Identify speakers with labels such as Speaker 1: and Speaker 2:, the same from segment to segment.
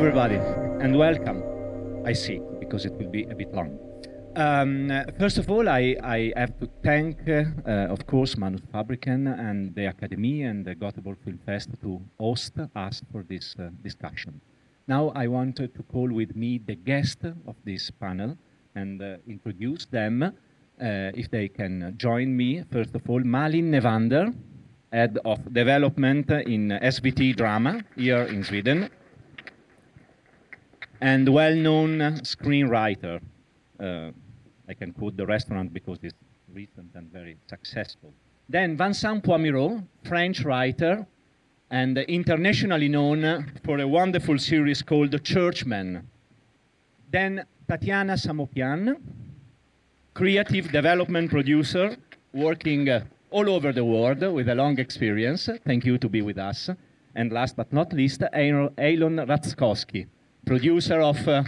Speaker 1: Everybody, and welcome. I see, because it will be a bit long. Um, first of all, I, I have to thank, uh, of course, Manus Fabriken and the Academy and the Göteborg Film Fest to host us for this uh, discussion. Now I want to call with me the guest of this panel and uh, introduce them, uh, if they can join me. First of all, Malin Nevander, Head of Development in SVT Drama here in Sweden, and well-known screenwriter. Uh, I can quote the restaurant because it's recent and very successful. Then Vincent Poymiro, French writer, and internationally known for a wonderful series called The Churchman. Then Tatiana Samopjan, creative development producer, working uh, all over the world with a long experience. Thank you to be with us. And last but not least, Eylon Ratzkovsky, producer of uh,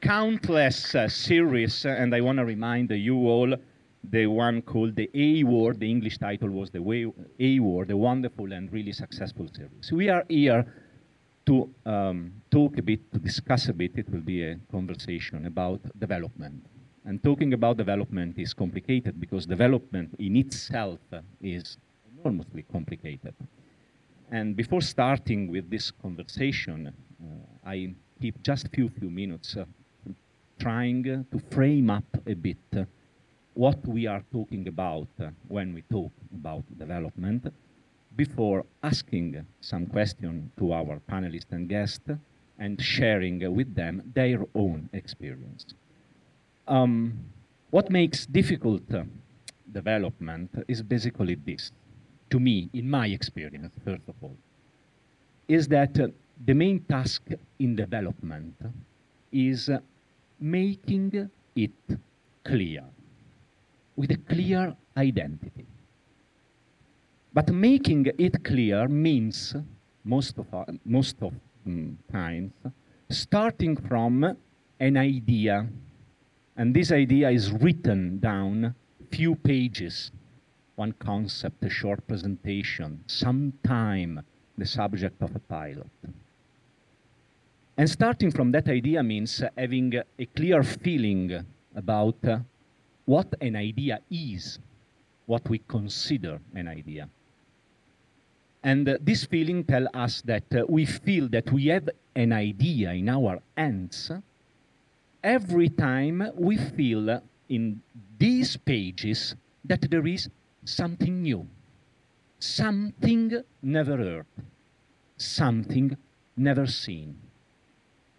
Speaker 1: countless uh, series, and I want to remind you all the one called the A War. The English title was the Way, A War, the wonderful and really successful series. We are here to um, talk a bit, to discuss a bit. It will be a conversation about development. And talking about development is complicated because development in itself is enormously complicated. And before starting with this conversation, uh, I keep just a few few minutes uh, trying to frame up a bit what we are talking about when we talk about development before asking some question to our panelists and guests and sharing with them their own experience. Um, what makes difficult development is basically this, to me, in my experience, first of all, is that the main task in development is making it clear, with a clear identity. But making it clear means, most of, most of um, times, starting from an idea. And this idea is written down few pages, one concept, a short presentation, sometime the subject of a pilot. And starting from that idea means having a clear feeling about what an idea is, what we consider an idea. And uh, this feeling tells us that uh, we feel that we have an idea in our hands every time we feel in these pages that there is something new, something never heard, something never seen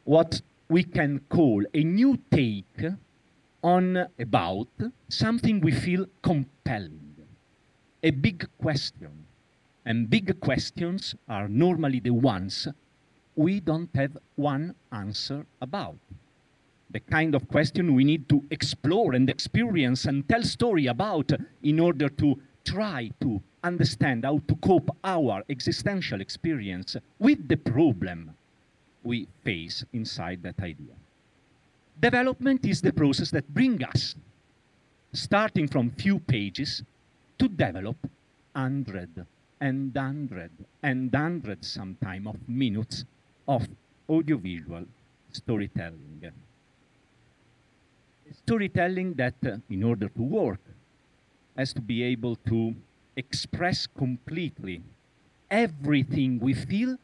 Speaker 1: what we can call a new take on about something we feel compelling, a big question. And big questions are normally the ones we don't have one answer about. The kind of question we need to explore and experience and tell story about in order to try to understand how to cope our existential experience with the problem we face inside that idea. Development is the process that brings us, starting from few pages, to develop hundred and hundred and hundred sometime of minutes of audiovisual storytelling. Storytelling that, uh, in order to work, has to be able to express completely everything we feel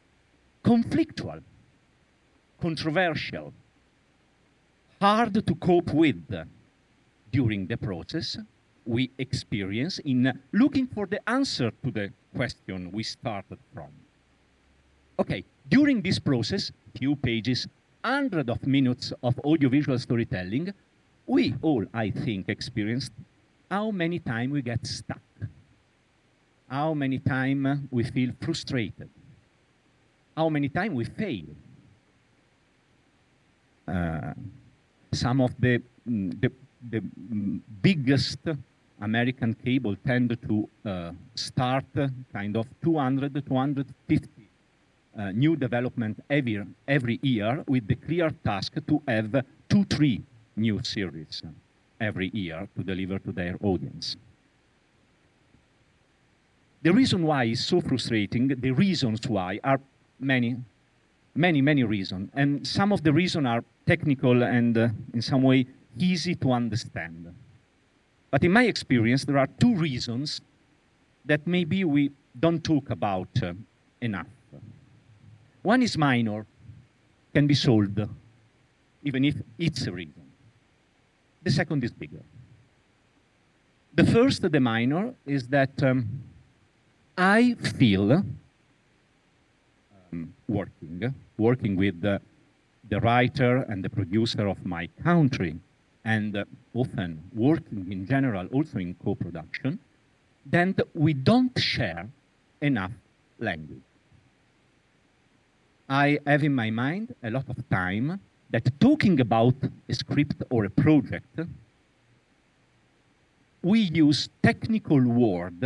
Speaker 1: conflictual controversial, hard to cope with during the process we experience in looking for the answer to the question we started from. Okay, during this process, few pages, hundred of minutes of audiovisual storytelling, we all, I think, experienced how many times we get stuck, how many times we feel frustrated, how many times we fail, some of the, mm, the, the mm, biggest American cable tend to uh, start kind of 200, 250 uh, new development every, every year with the clear task to have two, three new series every year to deliver to their audience. The reason why is so frustrating, the reasons why are many many, many reasons. And some of the reasons are technical and uh, in some way easy to understand. But in my experience, there are two reasons that maybe we don't talk about uh, enough. One is minor, can be solved, even if it's a reason. The second is bigger. The first, the minor, is that um, I feel working, working with the, the writer and the producer of my country, and uh, often working in general also in co-production, then we don't share enough language. I have in my mind a lot of time that talking about a script or a project, we use technical words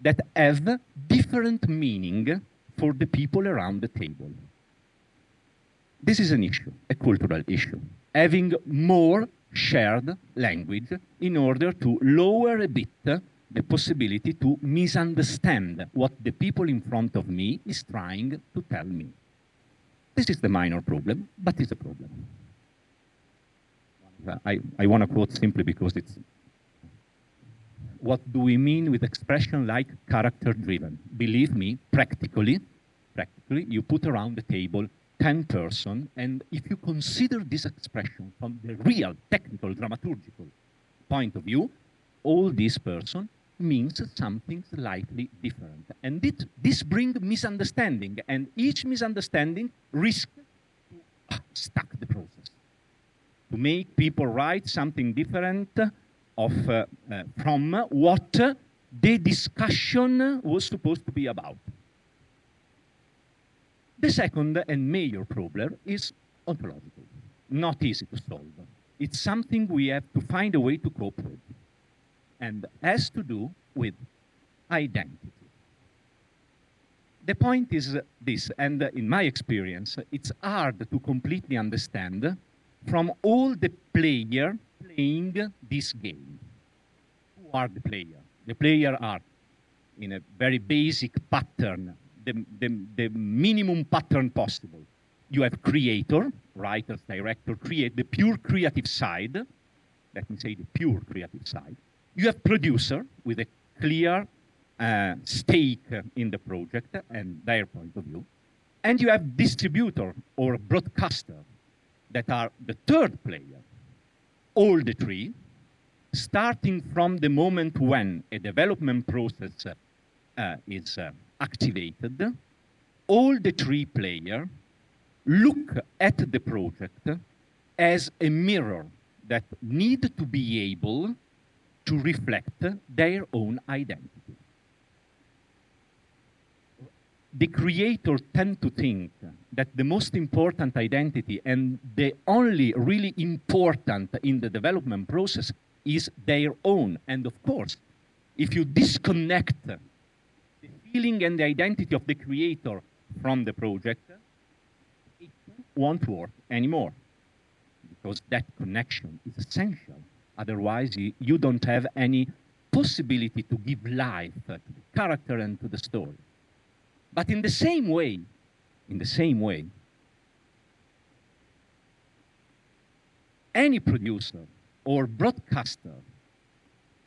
Speaker 1: that have different meaning for the people around the table. This is an issue, a cultural issue. Having more shared language in order to lower a bit the possibility to misunderstand what the people in front of me is trying to tell me. This is the minor problem, but it's a problem. I, I want to quote simply because it's what do we mean with expression like character driven? Believe me, practically, practically, you put around the table 10 person, and if you consider this expression from the real technical dramaturgical point of view, all this person means something slightly different. And it, this brings misunderstanding, and each misunderstanding risks to uh, stuck the process, to make people write something different of, uh, uh, from what the discussion was supposed to be about. The second and major problem is ontological, not easy to solve. It's something we have to find a way to cope with, and has to do with identity. The point is this, and in my experience, it's hard to completely understand from all the players playing this game. Who are the player? The player are, in a very basic pattern, the, the, the minimum pattern possible. You have creator, writers, director, create the pure creative side. Let me say the pure creative side. You have producer with a clear uh, stake in the project and their point of view. And you have distributor or broadcaster that are the third player. All the three, starting from the moment when a development process uh, is uh, activated, all the three players look at the project as a mirror that need to be able to reflect their own identity. The creator tend to think that the most important identity and the only really important in the development process is their own. And of course, if you disconnect the feeling and the identity of the creator from the project, it won't work anymore because that connection is essential. Otherwise, you don't have any possibility to give life to the character and to the story. But in the same way, in the same way, any producer or broadcaster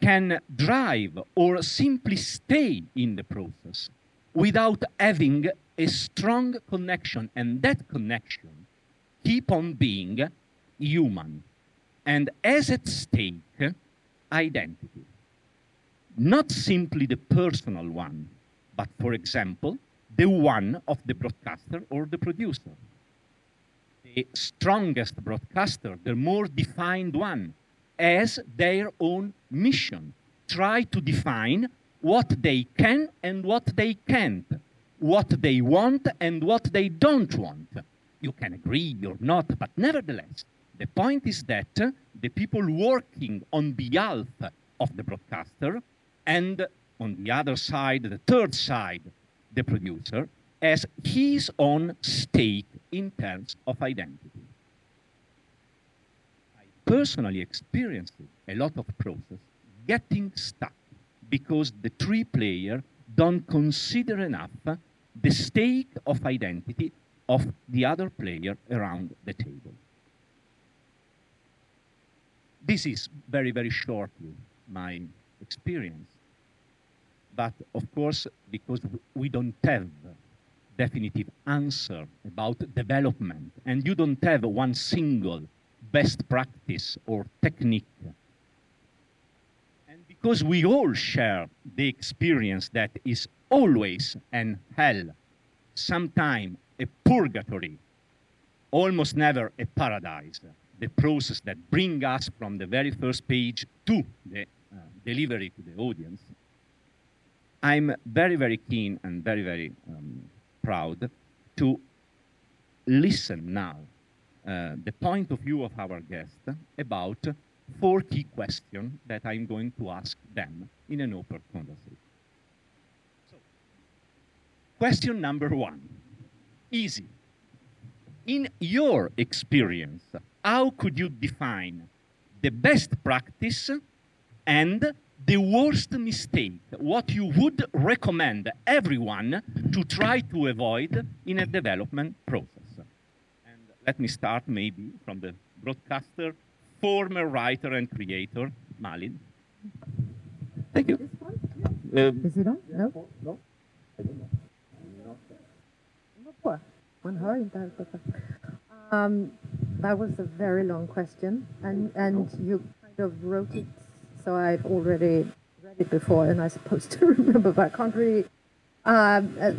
Speaker 1: can drive or simply stay in the process without having a strong connection and that connection keep on being human and as at stake identity. Not simply the personal one but for example the one of the broadcaster or the producer the strongest broadcaster the more defined one as their own mission. Try to define what they can and what they can't, what they want and what they don't want. You can agree or not, but nevertheless, the point is that the people working on behalf of the broadcaster and on the other side, the third side, the producer, as his own stake in terms of identity I personally experienced a lot of process getting stuck because the three player don't consider enough the stake of identity of the other player around the table. This is very, very shortly my experience. But of course, because we don't have definitive answer about development, and you don't have one single best practice or technique. And because we all share the experience that is always an hell, sometime a purgatory, almost never a paradise, the process that brings us from the very first page to the uh, delivery to the audience, I'm very, very keen and very, very um, proud to listen now uh, the point of view of our guest about four key questions that I'm going to ask them in an open conversation. So, question number one, easy. In your experience, how could you define the best practice and the worst mistake, what you would recommend everyone to try to avoid in a development process. And let me start maybe from the broadcaster, former writer and creator, Malin. Thank you.
Speaker 2: Uh, Is it on? No? No. Man hör inte här um, That was a very long question, and, and you kind of wrote it so I've already read it before, and I'm supposed to remember, but I can't really. Um, uh,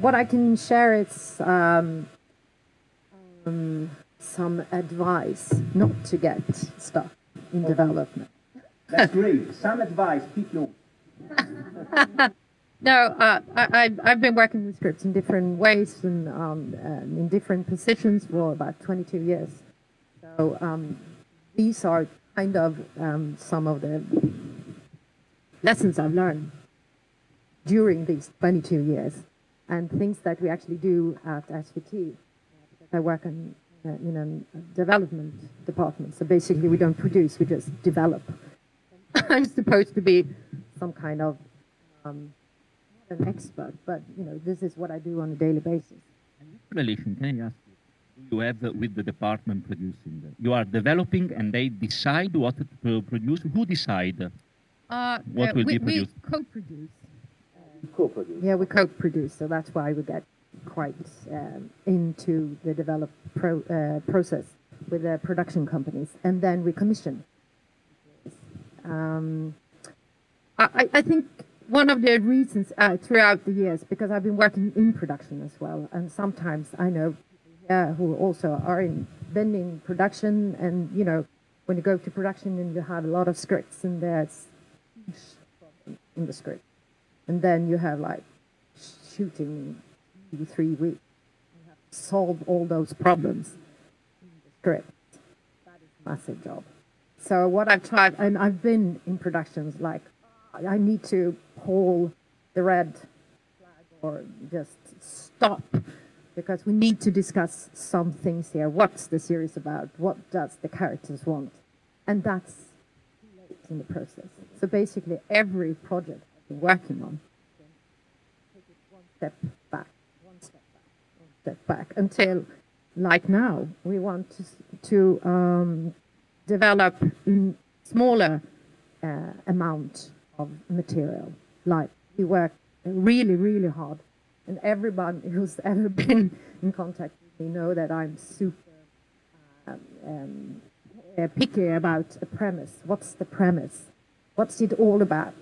Speaker 2: what I can share is um, um, some advice not to get stuck in development.
Speaker 1: That's great. Some advice, people.
Speaker 2: no, uh, I, have been working with scripts in different ways and um, in different positions for about 22 years. So um, these are kind of um, some of the lessons I've learned during these 22 years and things that we actually do at SVT. I work in, uh, in a development department. So basically, we don't produce, we just develop. I'm supposed to be some kind of um, an expert, but you know, this is what I do on a daily basis.
Speaker 1: I ask you have with the department producing? You are developing and they decide what to produce. Who decide uh, what uh, will
Speaker 2: we,
Speaker 1: be produced?
Speaker 2: We co-produce. co-produce. Yeah, we co-produce, so that's why we get quite um, into the develop pro, uh, process with the production companies, and then we commission. Um, I, I think one of the reasons uh, throughout the years, because I've been working in production as well, and sometimes I know uh, who also are in vending production. And, you know, when you go to production and you have a lot of scripts and there's in the script. And then you have like shooting in three weeks. You have to solve all those problems in the script. That is a massive job. So what I've tried, and I've been in productions like, I need to pull the red flag or just stop because we need to discuss some things here. What's the series about? What does the characters want? And that's late in the process. So basically, every project I've been working on, take it one step back, one step back, one step back, until, like now, we want to, to um, develop smaller uh, amount of material. Like we work really, really hard and everyone who's ever been in contact with me know that I'm super um, um, uh, picky about a premise. What's the premise? What's it all about?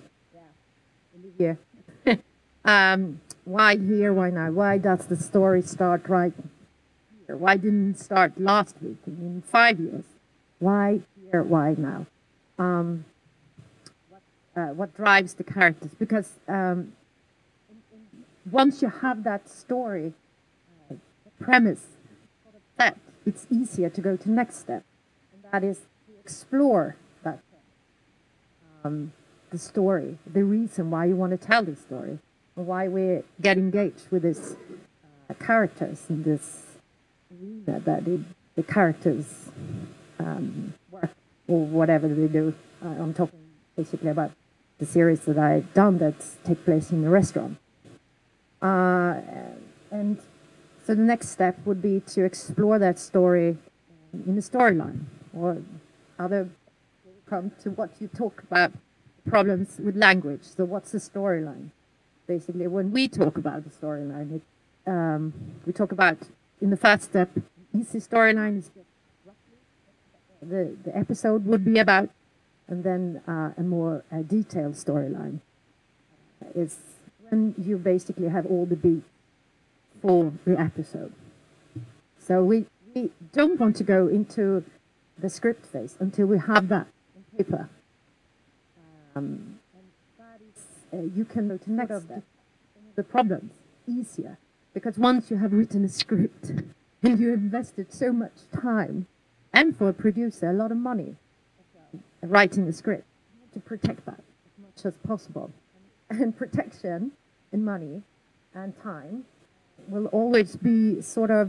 Speaker 2: Yeah. um, why here? Why now? Why does the story start right here? Why didn't it start last week? In five years? Why here? Why now? Um, what, uh, what drives the characters? Because um, once you have that story premise set, it's easier to go to next step, and that is to explore that um, the story, the reason why you want to tell this story, why we get engaged with these uh, characters in this arena that it, the characters um, work or whatever they do. Uh, I'm talking basically about the series that I've done that take place in the restaurant. Uh, and So the next step would be to explore that story in the storyline or other come to what you talk about problems with language. So what's the storyline? Basically, when we talk about the storyline, um, we talk about in the first step, easy storyline is the, the episode would be about, and then uh, a more uh, detailed storyline is when you basically have all the beats for the episode. So we, we don't want to go into the script phase until we have that on paper. Um, and that is, uh, you can go to next the, the problems easier because once you have written a script and you invested so much time and for a producer a lot of money writing a script to protect that as much as possible and protection and money and time will always be sort of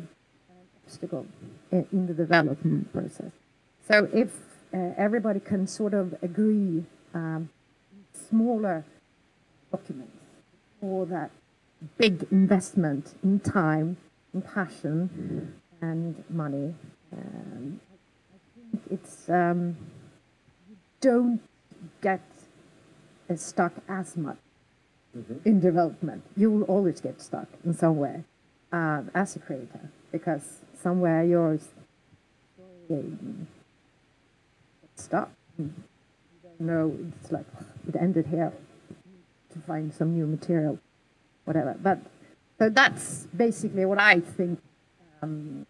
Speaker 2: an obstacle in, in the development process. So if uh, everybody can sort of agree um, smaller documents for that big investment in time, in passion, and money, um, I think it's um, you don't get stuck as much mm-hmm. in development. You will always get stuck in somewhere uh, as a creator because somewhere you're stuck. You don't know. It's like it ended here to find some new material, whatever. But so that's basically what I think. Um,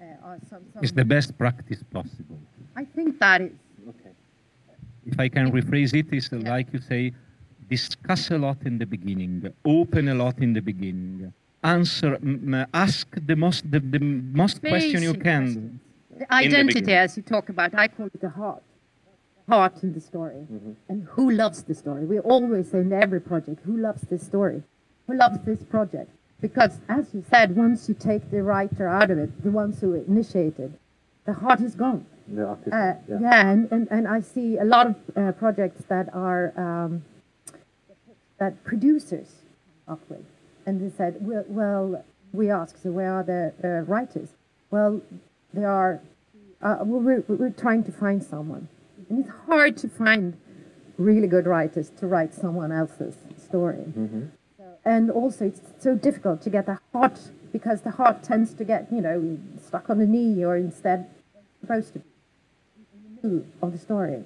Speaker 1: uh, some, some it's the best practice possible.
Speaker 2: I think that is. Okay.
Speaker 1: If I can rephrase it, it's yeah. like you say, discuss a lot in the beginning, open a lot in the beginning, answer, m- ask the most the, the most Basic question you can.
Speaker 2: The identity, the as you talk about, I call it the heart, heart in the story, mm-hmm. and who loves the story. We always say in every project, who loves this story, who loves this project, because as you said, once you take the writer out of it, the ones who initiated, the heart is gone.
Speaker 3: The
Speaker 2: uh, yeah. yeah, and, and, and I see a lot of uh, projects that are. Um, that producers up with. And they said, well, well we asked, so where are the uh, writers? Well, they are, uh, well, we're, we're trying to find someone. And it's hard to find really good writers to write someone else's story. Mm-hmm. So, and also, it's so difficult to get the heart because the heart tends to get, you know, stuck on the knee or instead supposed to be in the middle of the story.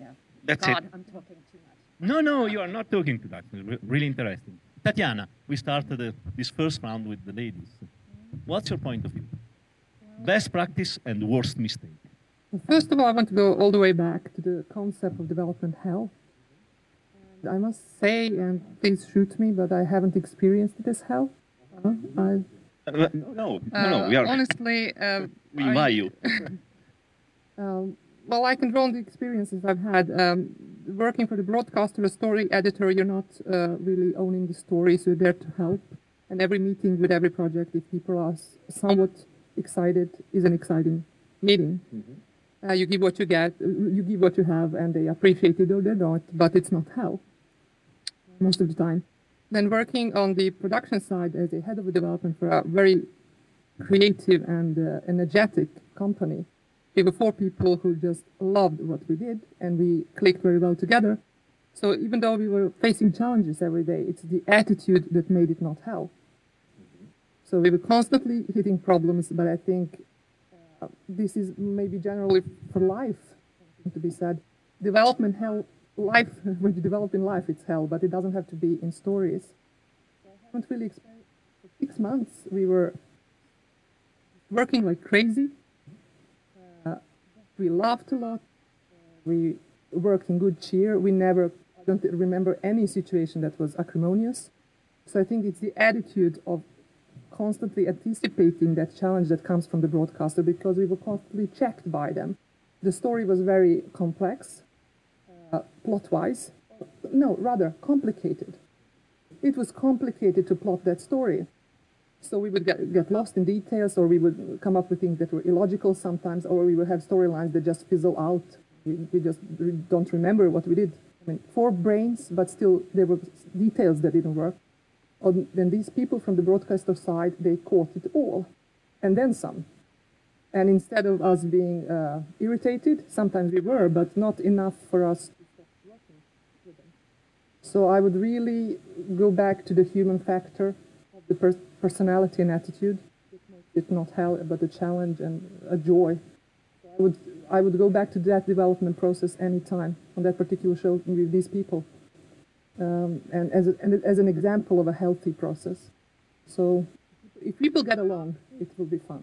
Speaker 1: Yeah. That's God, it. I'm talking no, no, you are not talking to that. Really interesting. Tatiana, we started uh, this first round with the ladies. What's your point of view? Best practice and worst mistake?
Speaker 4: First of all, I want to go all the way back to the concept of development hell. And I must say, and please shoot me, but I haven't experienced it as hell.
Speaker 1: Uh, I, uh, no, no, no, we are.
Speaker 4: Honestly, uh,
Speaker 1: we invite you.
Speaker 4: um, well, I can draw on the experiences I've had. Um, working for the broadcaster, a story editor, you're not uh, really owning the story, so you're there to help. And every meeting with every project, if people are somewhat excited, is an exciting meeting. Mm-hmm. Uh, you give what you get, you give what you have, and they appreciate it or they don't, but it's not hell most of the time. Then working on the production side as a head of development for a very creative and uh, energetic company, we were four people who just loved what we did and we clicked very well together. So even though we were facing challenges every day, it's the attitude that made it not hell. So we were constantly hitting problems, but I think uh, this is maybe generally for life to be said. Development hell, life, when you develop in life, it's hell, but it doesn't have to be in stories. So I haven't really experienced, for six months, we were working like crazy we laughed a lot. We worked in good cheer. We never, I don't remember any situation that was acrimonious. So I think it's the attitude of constantly anticipating that challenge that comes from the broadcaster because we were constantly checked by them. The story was very complex, uh, plot wise. No, rather complicated. It was complicated to plot that story. So we would get, get lost in details, or we would come up with things that were illogical sometimes, or we would have storylines that just fizzle out. We, we just don't remember what we did. I mean, four brains, but still there were details that didn't work. And then these people from the broadcaster side, they caught it all, and then some. And instead of us being uh, irritated, sometimes we were, but not enough for us to stop working with them. So I would really go back to the human factor of the per personality and attitude. It makes it not hell, but a challenge and a joy. I would I would go back to that development process anytime on that particular show with these people, um, and as a, and as an example of a healthy process. So if people get along, it will be fun.